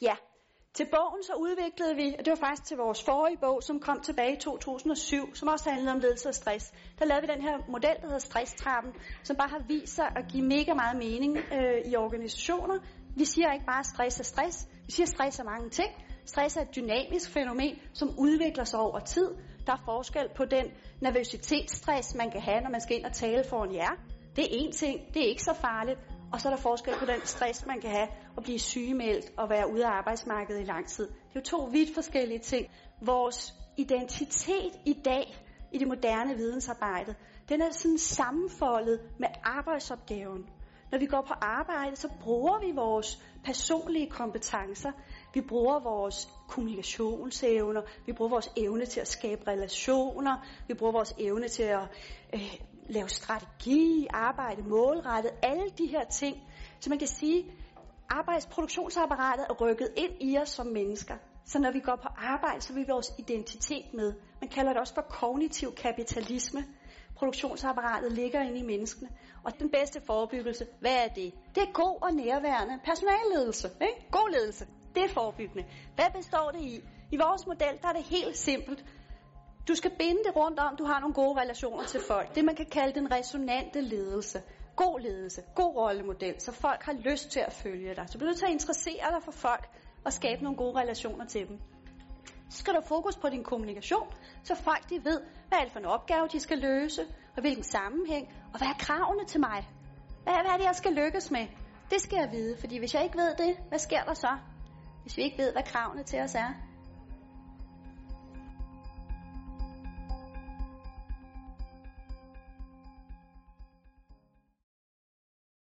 Ja, til bogen så udviklede vi, og det var faktisk til vores forrige bog, som kom tilbage i 2007, som også handlede om ledelse og stress. Der lavede vi den her model, der hedder stresstrappen, som bare har vist sig at give mega meget mening øh, i organisationer. Vi siger ikke bare, at stress er stress. Vi siger, at stress er mange ting. Stress er et dynamisk fænomen, som udvikler sig over tid. Der er forskel på den nervøsitetsstress, man kan have, når man skal ind og tale foran jer. Det er én ting, det er ikke så farligt. Og så er der forskel på den stress, man kan have at blive sygemeldt og være ude af arbejdsmarkedet i lang tid. Det er jo to vidt forskellige ting. Vores identitet i dag i det moderne vidensarbejde, den er sådan sammenfoldet med arbejdsopgaven. Når vi går på arbejde, så bruger vi vores personlige kompetencer. Vi bruger vores kommunikationsevner. Vi bruger vores evne til at skabe relationer. Vi bruger vores evne til at øh, lave strategi, arbejde målrettet. Alle de her ting. Så man kan sige, arbejdsproduktionsapparatet er rykket ind i os som mennesker. Så når vi går på arbejde, så vil vi vores identitet med. Man kalder det også for kognitiv kapitalisme. Produktionsapparatet ligger inde i menneskene. Og den bedste forebyggelse, hvad er det? Det er god og nærværende personalledelse. Ikke? God ledelse. Det er forebyggende. Hvad består det i? I vores model, der er det helt simpelt. Du skal binde det rundt om, du har nogle gode relationer til folk. Det man kan kalde den resonante ledelse. God ledelse, god rollemodel, så folk har lyst til at følge dig. Så bliver du til at interessere dig for folk og skabe nogle gode relationer til dem. Så skal du fokus på din kommunikation, så folk de ved, hvad er det for en opgave, de skal løse, og hvilken sammenhæng, og hvad er kravene til mig? Hvad, hvad er det, jeg skal lykkes med? Det skal jeg vide, fordi hvis jeg ikke ved det, hvad sker der så? Hvis vi ikke ved, hvad kravene til os er,